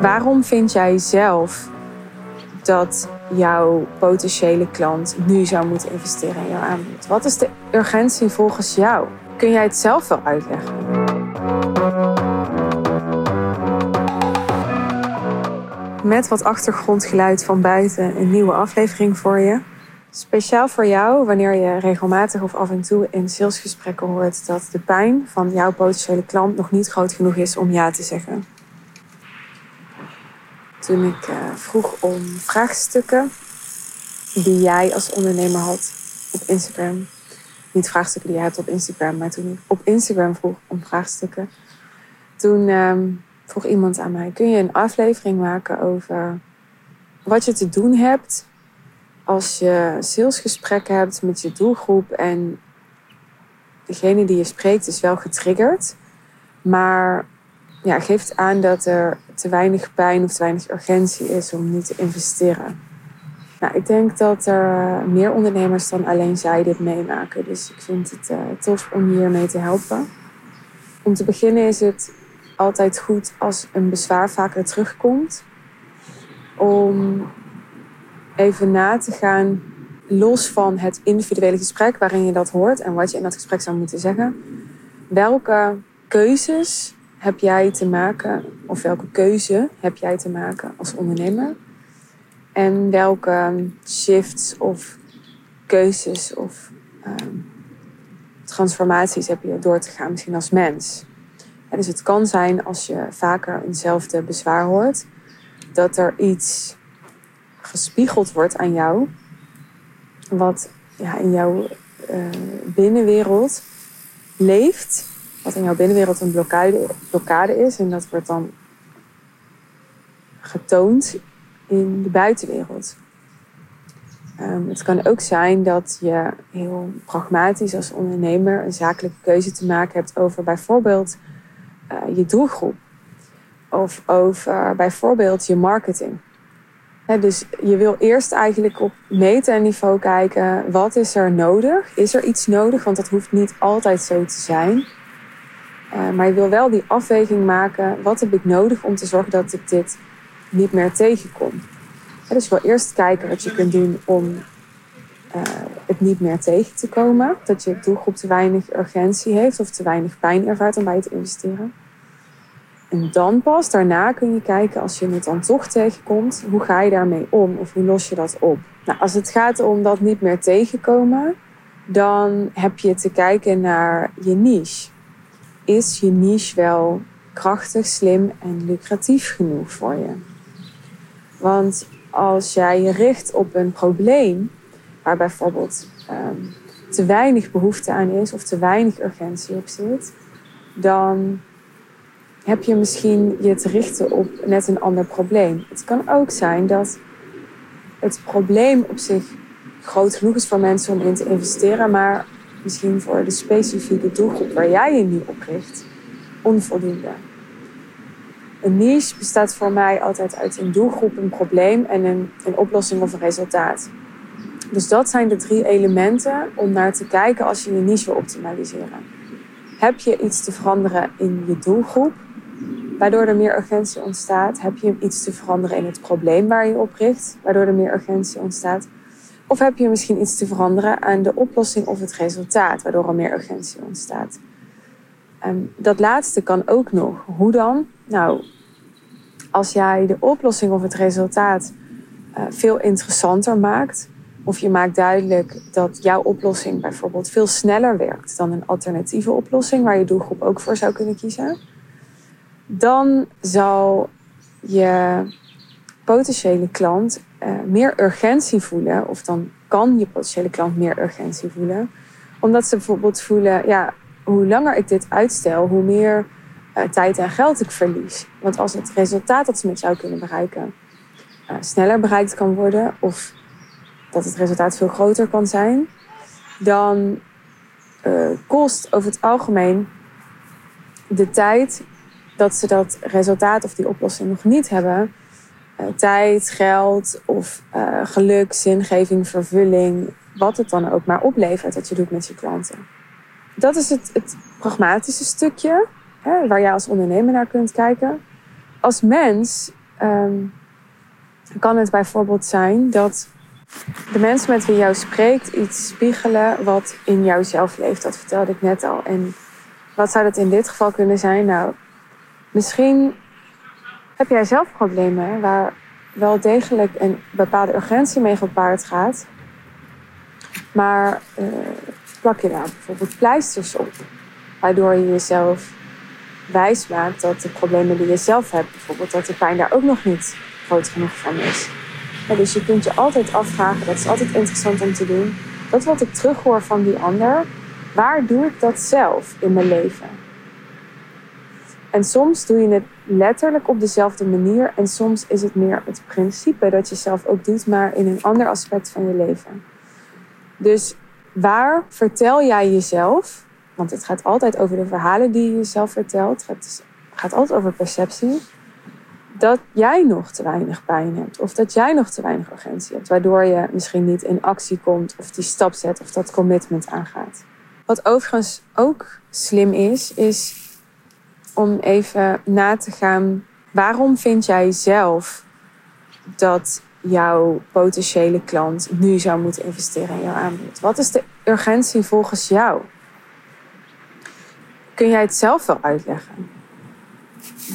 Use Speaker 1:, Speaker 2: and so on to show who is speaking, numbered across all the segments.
Speaker 1: Waarom vind jij zelf dat jouw potentiële klant nu zou moeten investeren in jouw aanbod? Wat is de urgentie volgens jou? Kun jij het zelf wel uitleggen? Met wat achtergrondgeluid van buiten een nieuwe aflevering voor je. Speciaal voor jou, wanneer je regelmatig of af en toe in salesgesprekken hoort dat de pijn van jouw potentiële klant nog niet groot genoeg is om ja te zeggen. Toen ik uh, vroeg om vraagstukken die jij als ondernemer had op Instagram. Niet vraagstukken die jij hebt op Instagram, maar toen ik op Instagram vroeg om vraagstukken. Toen uh, vroeg iemand aan mij: kun je een aflevering maken over wat je te doen hebt als je salesgesprekken hebt met je doelgroep en degene die je spreekt is wel getriggerd, maar ja, geeft aan dat er te weinig pijn of te weinig urgentie is om niet te investeren. Nou, ik denk dat er meer ondernemers dan alleen zij dit meemaken. Dus ik vind het uh, tof om hiermee te helpen. Om te beginnen is het altijd goed als een bezwaar vaker terugkomt. Om even na te gaan, los van het individuele gesprek waarin je dat hoort en wat je in dat gesprek zou moeten zeggen. Welke keuzes heb jij te maken, of welke keuze heb jij te maken als ondernemer? En welke shifts of keuzes of ehm, transformaties heb je door te gaan, misschien als mens? dus het kan zijn als je vaker eenzelfde bezwaar hoort, dat er iets gespiegeld wordt aan jou, wat ja, in jouw uh, binnenwereld leeft, wat in jouw binnenwereld een blokkade, is, en dat wordt dan getoond in de buitenwereld. Um, het kan ook zijn dat je heel pragmatisch als ondernemer een zakelijke keuze te maken hebt over bijvoorbeeld uh, je doelgroep. Of over bijvoorbeeld je marketing dus je wil eerst eigenlijk op meta-niveau kijken, wat is er nodig? Is er iets nodig? Want dat hoeft niet altijd zo te zijn. Uh, maar je wil wel die afweging maken, wat heb ik nodig om te zorgen dat ik dit niet meer tegenkom? dus je wil eerst kijken wat je kunt doen om uh, het niet meer tegen te komen. Dat je doelgroep te weinig urgentie heeft of te weinig pijn ervaart om bij te investeren. En dan pas daarna kun je kijken, als je het dan toch tegenkomt, hoe ga je daarmee om of hoe los je dat op? Nou, als het gaat om dat niet meer tegenkomen, dan heb je te kijken naar je niche. Is je niche wel krachtig, slim en lucratief genoeg voor je? Want als jij je richt op een probleem waar bijvoorbeeld um, te weinig behoefte aan is of te weinig urgentie op zit, dan heb je misschien je te richten op net een ander probleem. Het kan ook zijn dat het probleem op zich groot genoeg is voor mensen om in te investeren, maar misschien voor de specifieke doelgroep waar jij je nu op richt, onvoldoende. Een niche bestaat voor mij altijd uit een doelgroep, een probleem en een, een oplossing of een resultaat. Dus dat zijn de drie elementen om naar te kijken als je je niche wil optimaliseren. Heb je iets te veranderen in je doelgroep? Waardoor er meer urgentie ontstaat? Heb je iets te veranderen in het probleem waar je op richt, waardoor er meer urgentie ontstaat? Of heb je misschien iets te veranderen aan de oplossing of het resultaat, waardoor er meer urgentie ontstaat? Um, dat laatste kan ook nog. Hoe dan? Nou, als jij de oplossing of het resultaat uh, veel interessanter maakt, of je maakt duidelijk dat jouw oplossing bijvoorbeeld veel sneller werkt dan een alternatieve oplossing waar je doelgroep ook voor zou kunnen kiezen, dan zal je potentiële klant uh, meer urgentie voelen, of dan kan je potentiële klant meer urgentie voelen, omdat ze bijvoorbeeld voelen, ja, hoe langer ik dit uitstel, hoe meer uh, tijd en geld ik verlies. Want als het resultaat dat ze met jou kunnen bereiken uh, sneller bereikt kan worden, of dat het resultaat veel groter kan zijn, dan kost over het algemeen de tijd dat ze dat resultaat of die oplossing nog niet hebben, uh, tijd, geld of uh, geluk, zingeving, vervulling, wat het dan ook maar oplevert dat je doet met je klanten. Dat is het, het pragmatische stukje. hè, waar jij als ondernemer naar kunt kijken. Als mens ehm, kan het bijvoorbeeld zijn dat de mensen met wie jou spreekt iets spiegelen wat in jouzelf leeft. Dat vertelde ik net al. En wat zou dat in dit geval kunnen zijn? Nou, misschien heb jij zelf problemen waar wel degelijk een bepaalde urgentie mee gepaard gaat. Maar uh, plak je daar bijvoorbeeld pleisters op, waardoor je jezelf wijs maakt dat de problemen die je zelf hebt, bijvoorbeeld dat de pijn daar ook nog niet groot genoeg van is. dus je kunt je altijd afvragen, dat is altijd interessant om te doen. Dat wat ik terughoor van die ander, waar doe ik dat zelf in mijn leven? En soms doe je het letterlijk op dezelfde manier. En soms is het meer het principe dat je zelf ook doet, maar in een ander aspect van je leven. Dus waar vertel jij jezelf? Want het gaat altijd over de verhalen die je jezelf vertelt. Het gaat altijd over perceptie. Dat jij nog te weinig pijn hebt. Of dat jij nog te weinig urgentie hebt. Waardoor je misschien niet in actie komt. Of die stap zet. Of dat commitment aangaat. Wat overigens ook slim is, is om even na te gaan. Waarom vind jij zelf dat jouw potentiële klant nu zou moeten investeren in jouw aanbod? Wat is de urgentie volgens jou? Kun jij het zelf wel uitleggen?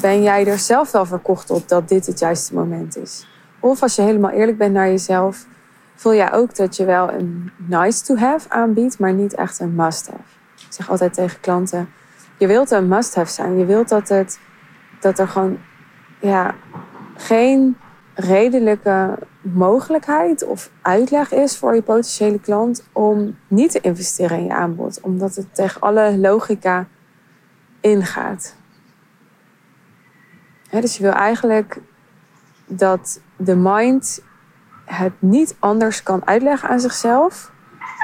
Speaker 1: Ben jij er zelf wel verkocht op dat dit het juiste moment is? Of als je helemaal eerlijk bent naar jezelf, voel jij ook dat je wel een nice to have aanbiedt, maar niet echt een must have. Ik zeg altijd tegen klanten: je wilt een must have zijn. Je wilt dat, het, dat er gewoon ja, geen redelijke mogelijkheid of uitleg is voor je potentiële klant om niet te investeren in je aanbod, omdat het tegen alle logica ingaat. dus je wil eigenlijk dat de mind het niet anders kan uitleggen aan zichzelf.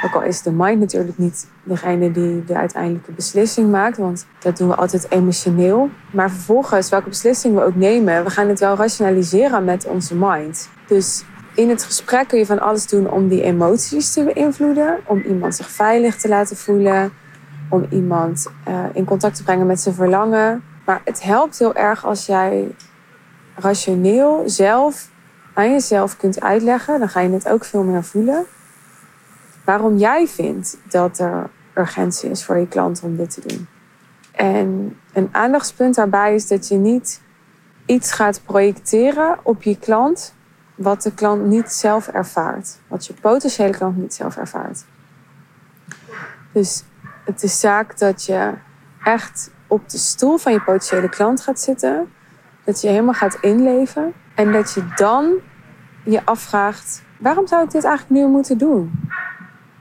Speaker 1: Ook al is de mind natuurlijk niet degene die de uiteindelijke beslissing maakt, want dat doen we altijd emotioneel. Maar vervolgens, welke beslissing we ook nemen, we gaan het wel rationaliseren met onze mind. Dus in het gesprek kun je van alles doen om die emoties te beïnvloeden, om iemand zich veilig te laten voelen, om iemand uh, in contact te brengen met zijn verlangen. Maar het helpt heel erg als jij rationeel zelf aan jezelf kunt uitleggen. Dan ga je het ook veel meer voelen. Waarom jij vindt dat er urgentie is voor je klant om dit te doen. En een aandachtspunt daarbij is dat je niet iets gaat projecteren op je klant wat de klant niet zelf ervaart. Wat je potentiële klant niet zelf ervaart. Dus het is zaak dat je echt op de stoel van je potentiële klant gaat zitten. Dat je helemaal gaat inleven. En dat je dan je afvraagt: waarom zou ik dit eigenlijk nu moeten doen?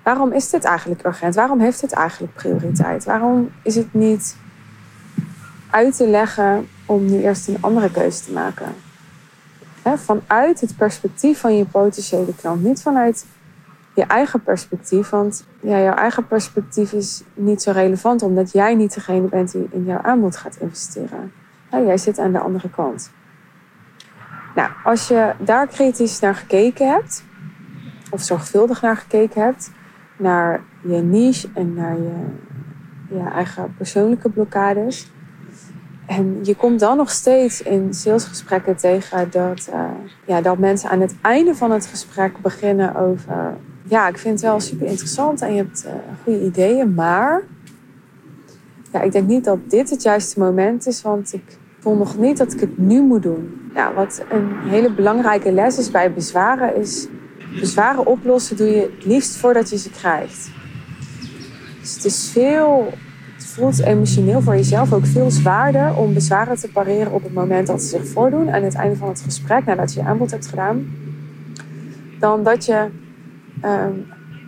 Speaker 1: Waarom is dit eigenlijk urgent? Waarom heeft dit eigenlijk prioriteit? Waarom is het niet uit te leggen om nu eerst een andere keuze te maken? vanuit het perspectief van je potentiële klant, niet vanuit je eigen perspectief. Want ja, jouw eigen perspectief is niet zo relevant, omdat jij niet degene bent die in jouw aanbod gaat investeren. jij zit aan de andere kant. Nou, als je daar kritisch naar gekeken hebt, of zorgvuldig naar gekeken hebt, naar je niche en naar je, eigen persoonlijke blokkades. En je komt dan nog steeds in salesgesprekken tegen dat, uh, ja, dat mensen aan het einde van het gesprek beginnen over ja, ik vind het wel super interessant en je hebt uh, goede ideeën, maar ja, ik denk niet dat dit het juiste moment is, want ik voel nog niet dat ik het nu moet doen. Ja, wat een hele belangrijke les is bij bezwaren, is bezwaren oplossen doe je het liefst voordat je ze krijgt. Dus het is veel, het voelt emotioneel voor jezelf ook veel zwaarder om bezwaren te pareren op het moment dat ze zich voordoen aan het einde van het gesprek, nadat je je aanbod hebt gedaan, dan dat je Ehm,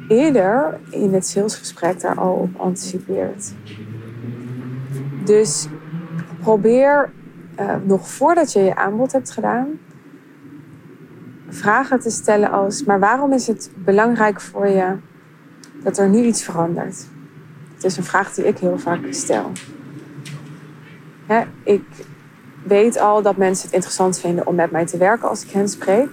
Speaker 1: eerder in het salesgesprek daar al op anticipeert. Dus probeer uh, nog voordat je je aanbod hebt gedaan, vragen te stellen als: maar waarom is het belangrijk voor je dat er nu iets verandert? Het is een vraag die ik heel vaak stel. Ik weet al dat mensen het interessant vinden om met mij te werken als ik hen spreek.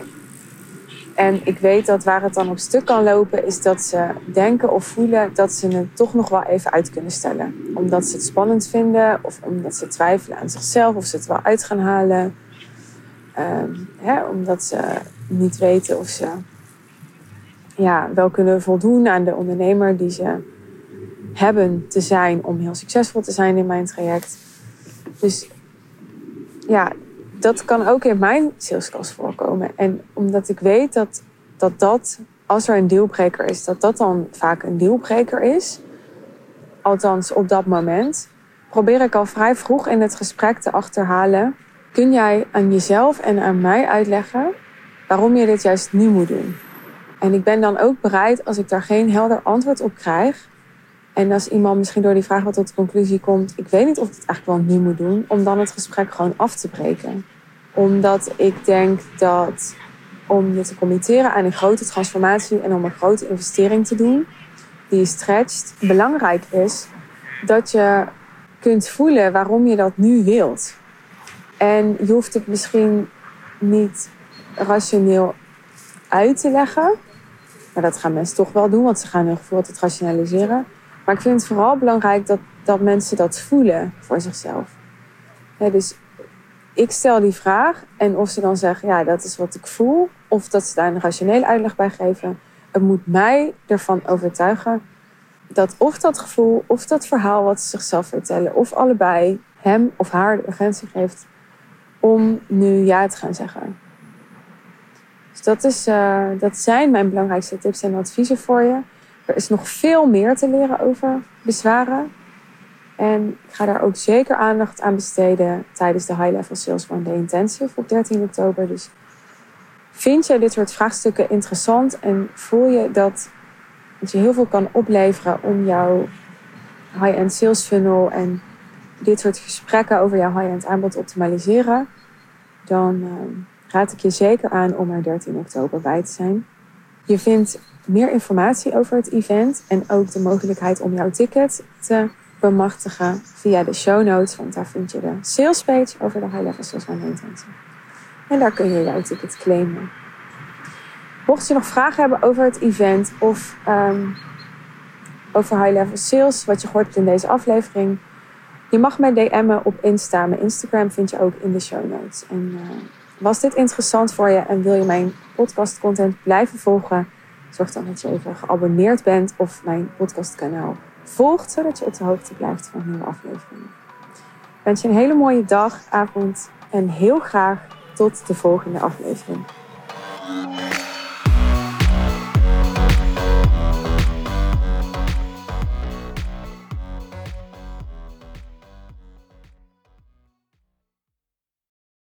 Speaker 1: En ik weet dat waar het dan op stuk kan lopen, is dat ze denken of voelen dat ze het toch nog wel even uit kunnen stellen. Omdat ze het spannend vinden of omdat ze twijfelen aan zichzelf of ze het wel uit gaan halen. Ehm, hè, omdat ze niet weten of ze ja, wel kunnen voldoen aan de ondernemer die ze hebben te zijn om heel succesvol te zijn in mijn traject. Dus ja, dat kan ook in mijn saleskast voorkomen. En omdat ik weet dat, dat dat, als er een deelbreker is, dat dat dan vaak een deelbreker is. Althans, op dat moment. Probeer ik al vrij vroeg in het gesprek te achterhalen. Kun jij aan jezelf en aan mij uitleggen waarom je dit juist nu moet doen? En ik ben dan ook bereid, als ik daar geen helder antwoord op krijg, en als iemand misschien door die vraag wat tot de conclusie komt, ik weet niet of ik het eigenlijk wel nu moet doen, om dan het gesprek gewoon af te breken. Omdat ik denk dat om je te committeren aan een grote transformatie en om een grote investering te doen, die je stretcht, belangrijk is dat je kunt voelen waarom je dat nu wilt. En je hoeft het misschien niet rationeel uit te leggen. Maar dat gaan mensen toch wel doen, want ze gaan hun gevoel altijd rationaliseren. Maar ik vind het vooral belangrijk dat, dat mensen dat voelen voor zichzelf. dus ik stel die vraag en of ze dan zeggen, ja, dat is wat ik voel. Of dat ze daar een rationele uitleg bij geven. Het moet mij ervan overtuigen dat of dat gevoel of dat verhaal wat ze zichzelf vertellen, of allebei hem of haar de urgentie geeft om nu ja te gaan zeggen. Dus dat, is, uh, dat zijn mijn belangrijkste tips en adviezen voor je. Er is nog veel meer te leren over bezwaren. En ik ga daar ook zeker aandacht aan besteden tijdens de High Level Sales One Day Intensive op 13 oktober. Dus vind je dit soort vraagstukken interessant en voel je dat het je heel veel kan opleveren om jouw high-end sales funnel en dit soort gesprekken over jouw high-end aanbod optimaliseren, dan uh, raad ik je zeker aan om er 13 oktober bij te zijn. Je vindt meer informatie over het event en ook de mogelijkheid om jouw ticket te bemachtigen via de show notes, want daar vind je de sales page over de High Level Sales Intensive. En daar kun je jouw ticket claimen. Mocht je nog vragen hebben over het event of um, over High Level Sales, wat je hebt in deze aflevering, je mag mij DM'en op Insta. Mijn Instagram vind je ook in de show notes. En uh, was dit interessant voor je en wil je mijn podcast content blijven volgen? Zorg dan dat je even geabonneerd bent of mijn podcastkanaal volgt, zodat je op de hoogte blijft van nieuwe afleveringen. Ik wens je een hele mooie dag, avond en heel graag tot de volgende aflevering.